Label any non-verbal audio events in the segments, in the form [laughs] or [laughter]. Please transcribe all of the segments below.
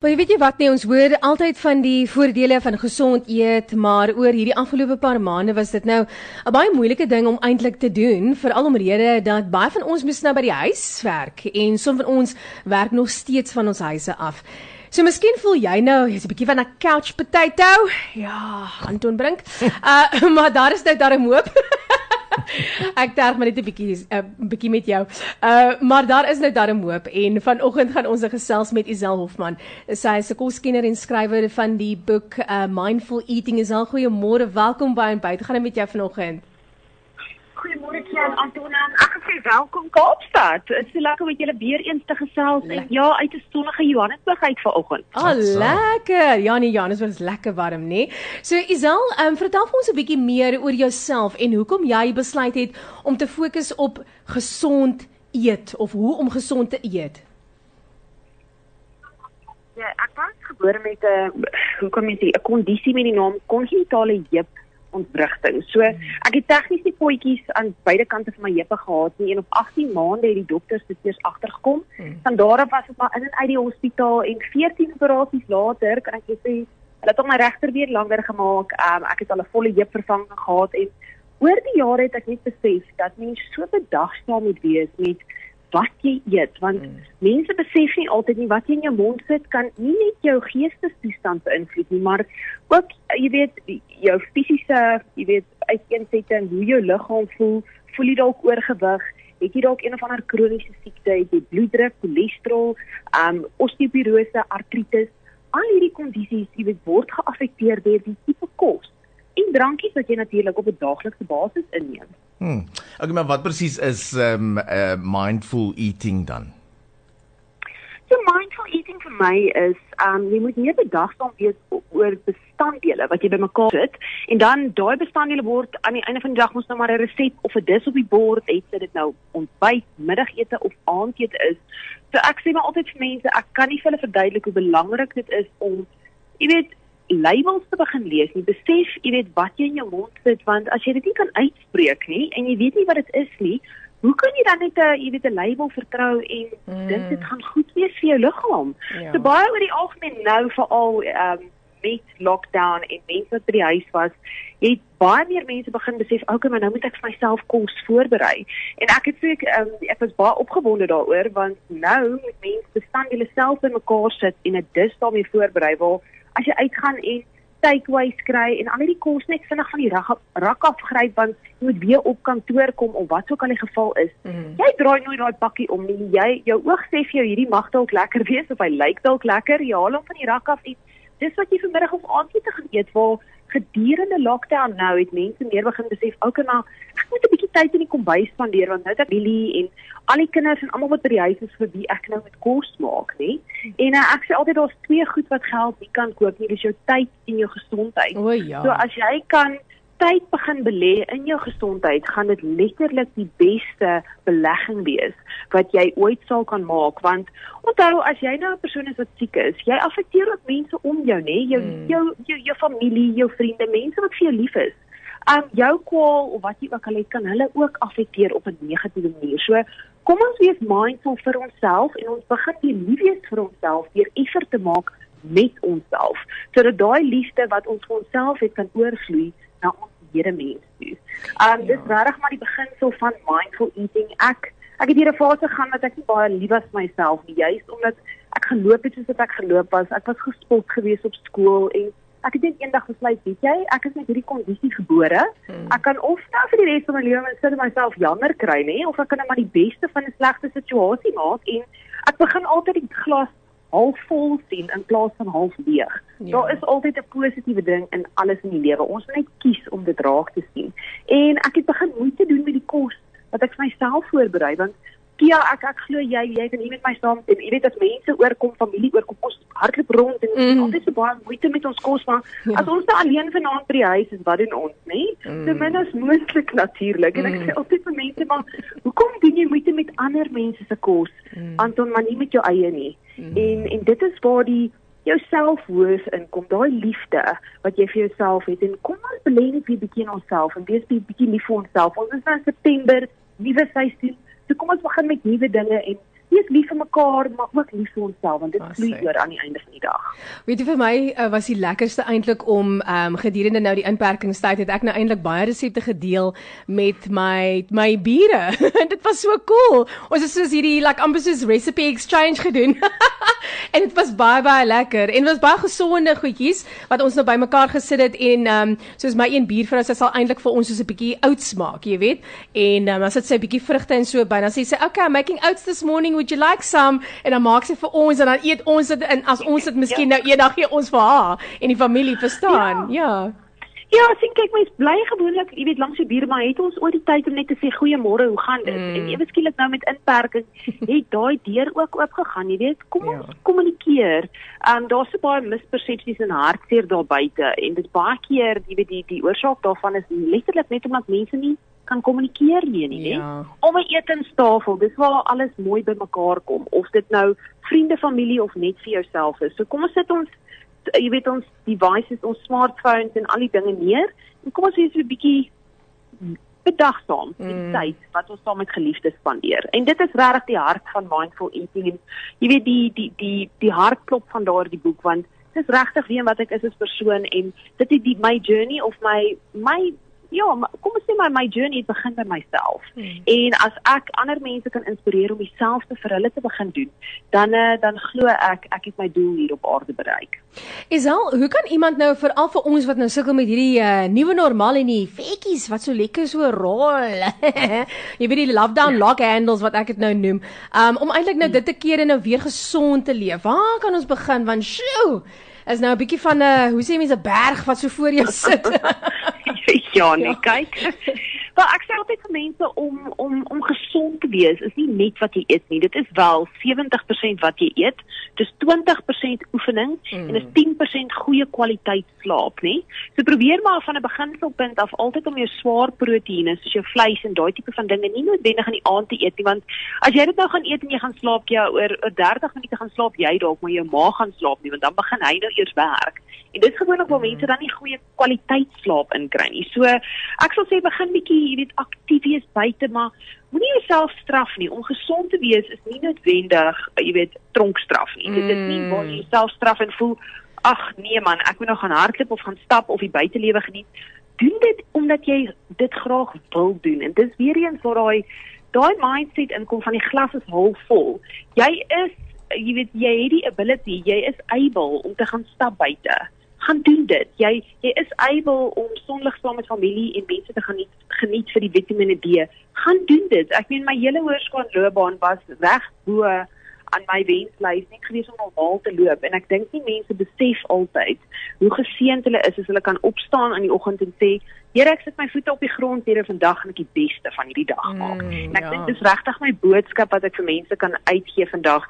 Maar weet jy wat nee ons hoor altyd van die voordele van gesond eet, maar oor hierdie afgelope paar maande was dit nou 'n baie moeilike ding om eintlik te doen, veral omrede dat baie van ons moes nou by die huis werk en som van ons werk nog steeds van ons huise af. So miskien voel jy nou jy's 'n bietjie van 'n couch potato. Ja, Anton Brink. [laughs] Uh maar daar is nou darem hoop. [laughs] [laughs] ek terg maar net 'n bietjie 'n uh, bietjie met jou. Uh maar daar is nou darem hoop en vanoggend gaan ons gesels met Isel Hofman. Sy is 'n koskenner en skrywer van die boek uh Mindful Eating. Isel, goeiemôre. Welkom by en buite. Gaan dit met jou vanoggend? Goeiemôre Jan Anton. Ek sê welkom Kaapstad. Dit is so lekker met julle weer eens te gesels. En ja, uit 'n sonnige Johannesburg uit vanoggend. Ah, oh, lekker. Ja, nee, Johannesburg is lekker warm, nê? Nee? So Isel, ehm um, vertel vir ons 'n bietjie meer oor jouself en hoekom jy besluit het om te fokus op gesond eet of hoe om gesond te eet. Ja, ek was gebore met 'n hoe kom jy sê 'n kondisie met die naam kongenitale heup ontwrigting. So ek het tegnies die potjies aan beide kante van my heupe gehad nie en op 18 maande het die dokters dit eers agtergekom. Hmm. Van daar af was ek maar in en uit die hospitaal en 14 operasies later kan ek sê hulle het my regterbeen langer gemaak. Um, ek het al 'n volle heup vervanging gehad en oor die jare het ek net besef dat mens so bedagsaam moet wees met wat jy eet want mm. mense besef nie altyd nie wat jy in jou mond sit kan nie net jou geestesstoestand beïnvloed nie maar ook jy weet jou fisiese jy weet uiteensetting hoe jou liggaam voel voel jy dalk oorgewig het jy dalk een of ander kroniese siekte het jy bloeddruk cholesterol um osteoporose artritis al hierdie kondisies jy weet word geaffekteer deur die tipe kos en drankies wat jy natuurlik op 'n daaglikse basis inneem Hmm. Okay, maar wat presies is um uh, mindful eating dan? So mindful eating vir my is um jy moet nie bedagsaam wees oor bestanddele wat jy bymekaar sit en dan daai bestanddele word aan die einde van die dag mos nou maar 'n resep of 'n dis op die bord het dit nou ontbyt, middagete of aandete is. So ek sê maar altyd vir mense, ek kan nie vir hulle verduidelik hoe belangrik dit is om jy weet labels te begin lees nie. Besef, jy weet wat jy in jou mond sit want as jy dit nie kan uitspreek nie en jy weet nie wat dit is nie, hoe kan jy dan net 'n jy weet 'n label vertrou en mm. dink dit gaan goed wees vir jou liggaam? Ja. So baie oor die algemeen nou veral ehm um, met lockdown en mense wat by die huis was, het baie meer mense begin besef, okay, maar nou moet ek vir myself kos voorberei. En ek het sê ek um, ek was baie opgewonde daaroor want nou moet mense bestanddele self in mekaar sit en dit dus daarmee voorberei waar as jy uitgaan en takeaways kry en al hierdie kos net vinnig van die rak, rak afgryp want jy moet weer op kantoor kom of wat ook al die geval is. Mm. Jy draai nooit daai pakkie om nie. Jy jou oog sê vir jou hierdie mag dalk lekker wees of hy lyk dalk lekker. Jy haal hom van die rak af en dis wat jy vanmiddag of aandete gaan eet waar gedurende lockdown nou het mense meer begin besef, okay maar ek moet 'n bietjie tyd in die kombuis spandeer want nou ek Billy en al die kinders en almal wat by die huis is vir wie ek nou met kos maak, nê? En uh, ek sê altyd daar's twee goed wat geld nie kan koop nie, dis jou tyd en jou gesondheid. O ja. So as jy kan tyd begin belê in jou gesondheid, gaan dit letterlik die beste belegging wees wat jy ooit sal kan maak want onthou as jy nou 'n persoon is wat siek is, jy affekteer ook mense om jou, nê? Jou, hmm. jou jou jou familie, jou vriende, mense wat vir jou lief is. Um jou kwaal of wat jy ook al het kan hulle ook affekteer op 'n negatiewe manier. So kom ons wees mindful vir onsself en ons begin die lief wees vir onsself deur effort te maak met onsself sodat daai liefde wat ons vir onsself het kan oorvloei na ons medemens toe. Um dis ja. regtig maar die beginsel van mindful eating. Ek ek het hier 'n fase gaan wat ek nie baie lief was vir myself nie, juist omdat ek geloop het soos wat ek geloop was. Ek was gespot geweest op skool en ek het net eendag besluit, weet jy, ek is met hierdie kondisie gebore. Hmm. Ek kan of nou vir die res van my lewe sit myself jammer kry, nê, of ek kan net maar die beste van 'n slegte situasie maak en ek begin altyd die glas halfvol sien in plaas van half leeg. Ja. Daar is altyd 'n positiewe ding in alles in die lewe. Ons moet net kies om dit raak te sien. En ek het begin moeite doen met die kos wat ek vir myself voorberei want Kia, ek ek glo jy jy kan nie met my saam en jy weet as mense oorkom, familie oorkom, ons hardloop rond en mm. altyd so baie moeite met ons kos maar ja. as ons daar alleen vanaand by die huis is, wat doen ons, nê? Mm. Ten minste moontlik natuurlik en ek mm. sê altyd vir mense maar hoekom doen jy moeite met ander mense se kos? Mm. Anton, maar nie met jou eie nie. Mm. En en dit is waar die jou selfhoors inkom, daai liefde wat jy vir jouself het en kom ons belê net 'n bietjie in onsself en wees 'n bietjie lief vir onsself. Ons is nou in September, nuwe seisoen. So kom ons begin met nuwe dinge en wees lief vir mekaar, maar ook lief vir onsself want dit Ah, vloei oor aan die einde van die dag. Weet jy vir my uh, was die lekkerste eintlik om ehm um, gedurende nou die inperkingstyd het ek nou eintlik baie resepte gedeel met my my bure. [laughs] dit was so cool. Ons het soos hierdie like amper soos recipe exchange gedoen. [laughs] en dit was baie baie lekker en was baie gesonde goedjies wat ons nou bymekaar gesit het en ehm um, soos my een buurvrou sy sal eintlik vir ons soos 'n bietjie oats maak, jy weet. En um, dan sit sy 'n bietjie vrugte en so by. Dan sê sy, "Okay, I'm making oats this morning. Would you like some?" En dan maak sy vir ons en dan eet ons dit en as ons dit [laughs] miskien nou eendag gee ons vir haar en die familie, verstaan? Ja. Ja, sien kyk mens bly gewoonlik, jy weet langs die bure, maar het ons ooit die tyd om net te sê goeiemôre, hoe gaan dit? Mm. En ewe skielik nou met inperking het daai deur ook oop gegaan, jy weet. Kom ons Ja. kommunikeer. Ehm um, daar's so baie mispersepsies en hartseer daar buite en dit baie keer, jy weet die die oorsaak daarvan is letterlik net omdat mense nie kan kommunikeer nie, nie. Ja. Om 'n etenstafel, dis waar alles mooi bymekaar kom, of dit nou vriende, familie of net vir jouself is. So kom ons sit ons jy weet ons devices, ons smartphones en al die dinge neer en kom ons wees 'n bietjie bedagsaam met Mm. mm. tyd wat ons saam met geliefdes spandeer. En dit is regtig die hart van mindful eating en jy weet die die die die hartklop van daardie boek want dis regtig wie en wat ek is as persoon en dit het die my journey of my my ja, maar kom ons sê my my journey begin by myself. Hmm. En as ek ander mense kan inspireer om dieselfde vir hulle te begin doen, dan uh, dan glo ek ek het my doel hier op aarde bereik. Isal, hoe kan iemand nou veral vir ons wat nou sukkel met hierdie uh, nuwe normaal en die vetjies wat so lekker so rol. [laughs] jy weet die lockdown lock handles wat ek dit nou noem. Um om eintlik nou dit te keer en nou weer gesond te leef. Waar kan ons begin? Want sjoe, is nou 'n bietjie van 'n uh, hoe sê mense 'n berg wat so voor jou sit. [laughs] [laughs] ja, nee, kyk. [laughs] Maar ek sê altyd vir mense om om om gesond te wees is nie net wat jy eet nie. Dit is wel 70% wat jy eet. Dis 20% oefening mm. en dis 10% goeie kwaliteit slaap, nê? So probeer maar van 'n beginselpunt af altyd om jou swaar proteïene soos jou vleis en daai tipe van dinge nie noodwendig in die aand te eet nie, want as jy dit nou gaan eet en jy gaan slaap jy oor oor 30 minute gaan slaap jy dalk maar jou maag gaan slaap nie, want dan begin hy nou eers werk. En dit is gewoonlik waar mense dan nie goeie kwaliteit slaap inkry nie. So ek sal sê begin bietjie, jy weet, aktief wees buite, maar moenie jouself straf nie. Om gesond te wees is nie noodwendig, jy weet, tronkstraf nie. Dit is nie waar jy jouself straf en voel, ag nee man, ek moet nou gaan hardloop of gaan stap of die buitelewe geniet. Doen dit omdat jy dit graag wil doen. En dis weer eens waar daai daai mindset inkom van die glas is halfvol. Jy is jy weet jy het die ability, jy is able om te gaan stap buite. Gaan doen dit. Jy jy is able om sonlig saam met familie en mense te gaan geniet, geniet vir die Vitamiene D. Gaan doen dit. Ek meen my hele hoërskoolloopbaan was reg bo aan my wenslys net gewees om normaal te loop en ek dink nie mense besef altyd hoe geseënd hulle is as hulle kan opstaan in die oggend en sê Here ek sit my voete op die grond hier vandag en ek die beste van hierdie dag maak. Mm, en ek ja. dink dis regtig my boodskap wat ek vir mense kan uitgee vandag.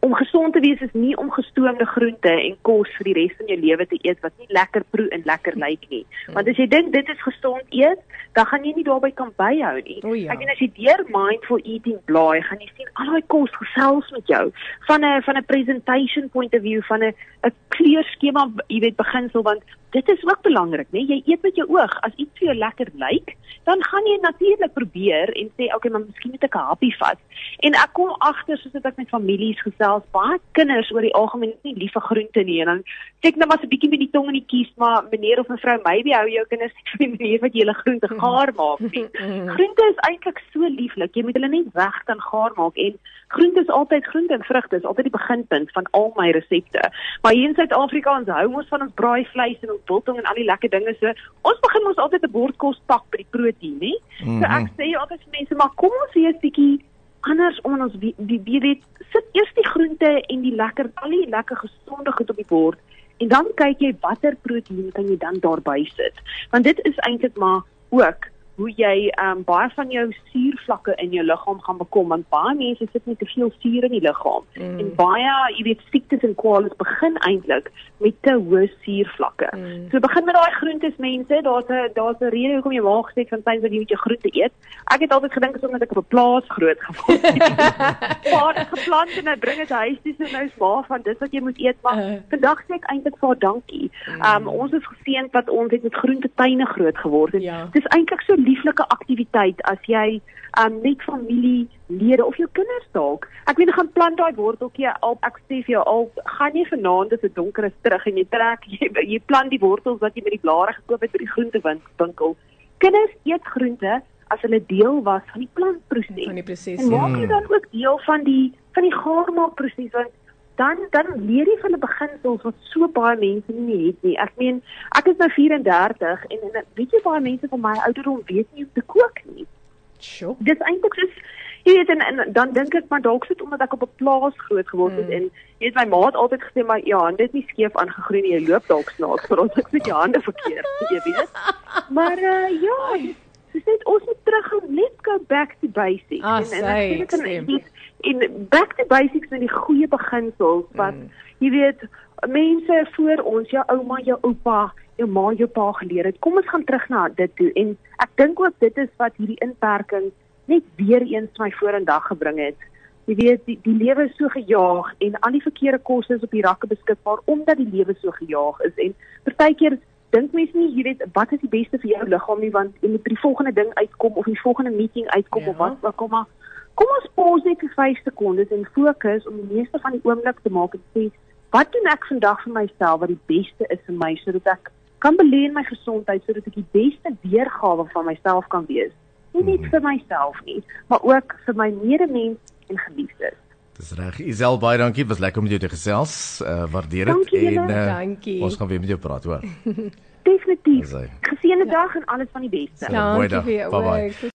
Om gesond te wees is nie om gestoomde groente en kos vir die res van jou lewe te eet wat nie lekker proe en lekker lyk nie. Want as jy dink dit is gesond eet, dan gaan jy nie daarby kan byhou nie. O ja. Ek en as jy deur mindful eating blaai, gaan jy sien al daai kos gesels met jou van 'n van 'n presentation point of view van 'n 'n kleurskema, jy weet beginsel want dit is ook belangrik, né? Jy eet met jou oog. As iets vir jou lekker lyk, dan gaan jy natuurlik probeer en sê, "Oké, okay, maar miskien moet ek 'n happie vat." En ek kom agter soos dit ek met families gesels, baie kinders oor die algemeen is nie lief vir groente nie en dan sê ek nou maar so 'n bietjie met die tong in die kies, maar meneer of mevrou, maybe hou jou kinders nie [laughs] van die manier wat jy hulle groente gaar maak nie. [laughs] Groente is eintlik so lieflik. Jy moet hulle net reg kan gaar maak en groente is altyd groente en vrugte is altyd die beginpunt van al my resepte. Maar hier in Suid-Afrika ons hou ons van ons braaivleis en ons biltong en al die lekker dinge so. Ons begin ons altyd 'n bord kos pak by die proteïen, hè? So ek sê altyd vir mense, maar kom ons wees bietjie anders om ons wie wie weet sit eers die groente en die lekker al die lekker gesonde goed op die bord en dan kyk jy watter proteïen kan jy dan daarby sit. Want dit is eintlik maar ook hoe jy ehm um, baie van jou suurvlakke in jou liggaam gaan bekom want baie mense sit met te veel suur in die liggaam mm. en baie jy weet siektes en kwales begin eintlik met te hoë suurvlakke. Mm. So begin met daai groentes mense, daar's 'n daar's 'n rede hoekom jy maag sê van tyd dat jy moet jou groente eet. Ek het altyd gedink asof ek op 'n plaas groot geword het. [laughs] Maar ek geplant en ek bring dit huis toe so nou is maar van dis wat jy moet eet maar Uh. vandag sê ek eintlik vir dankie. Um ons is geseënd wat ons het met groentetuine groot geword en Ja. dis eintlik so lieflike aktiwiteit as jy um net familielede of jou kinders dalk. Ek weet jy gaan plant daai worteltjie al ek sê vir jou al gaan jy vanaand as dit donker is terug en jy trek [laughs] jy, jy plant die wortels wat jy met die blare gekoop het by die groentewinkel. Kinders eet groente as hulle deel was van die plantproses. Van die proses. En maak Ja. jy dan ook deel van die van die gaarmaakproses want dan dan leer jy van die beginsels wat so baie mense nie het nie. Ek meen, ek is nou 34 en, en weet jy baie mense van my ouderdom weet nie hoe te kook nie. Sjoe. Dis eintlik soos jy weet en, en dan dink ek maar dalk sit omdat ek op 'n plaas groot geword het Mm. en jy weet my ma het altyd gesê maar ja, dit is nie skeef aangegroei nie, jy loop dalk snaaks [laughs] vir ons ek sit jou hande verkeerd, jy weet. Maar uh, ja, dis net ons moet teruggaan. Let's go back to basics. Ah, ek sy, sê dit in- stem. die- en back to basics met die goeie beginsels wat Mm. jy weet mense voor ons, jou ouma, jou oupa, jou ma, jou pa geleer het. Kom ons gaan terug na dit toe en ek dink ook dit is wat hierdie inperking net weer eens my vorendag gebring het. Jy weet die, die lewe is so gejaag en al die verkeerde kosse is op die rakke beskikbaar omdat die lewe so gejaag is en partykeer dink mense nie jy weet wat is die beste vir jou liggaam nie want jy moet by die volgende ding uitkom of die volgende meeting uitkom Ja. of wat ook al maar kom ons pause net vir 5 sekondes en fokus om die meeste van die oomblik te maak en sê wat doen ek vandag vir myself wat die beste is vir my sodat ek kan belê in my gesondheid sodat ek die beste weergawe van myself kan wees? Nie net vir myself nie maar ook vir my medemens en geliefdes Dis reg. Isel baie dankie. Was lekker om met jou te gesels. Uh waardeer dit Dankie en uh, Dankie. ons gaan weer met jou praat, hoor. definitief geseënde dag en alles van die beste Ja. Dankie dag. vir jou Bye-bye. ook.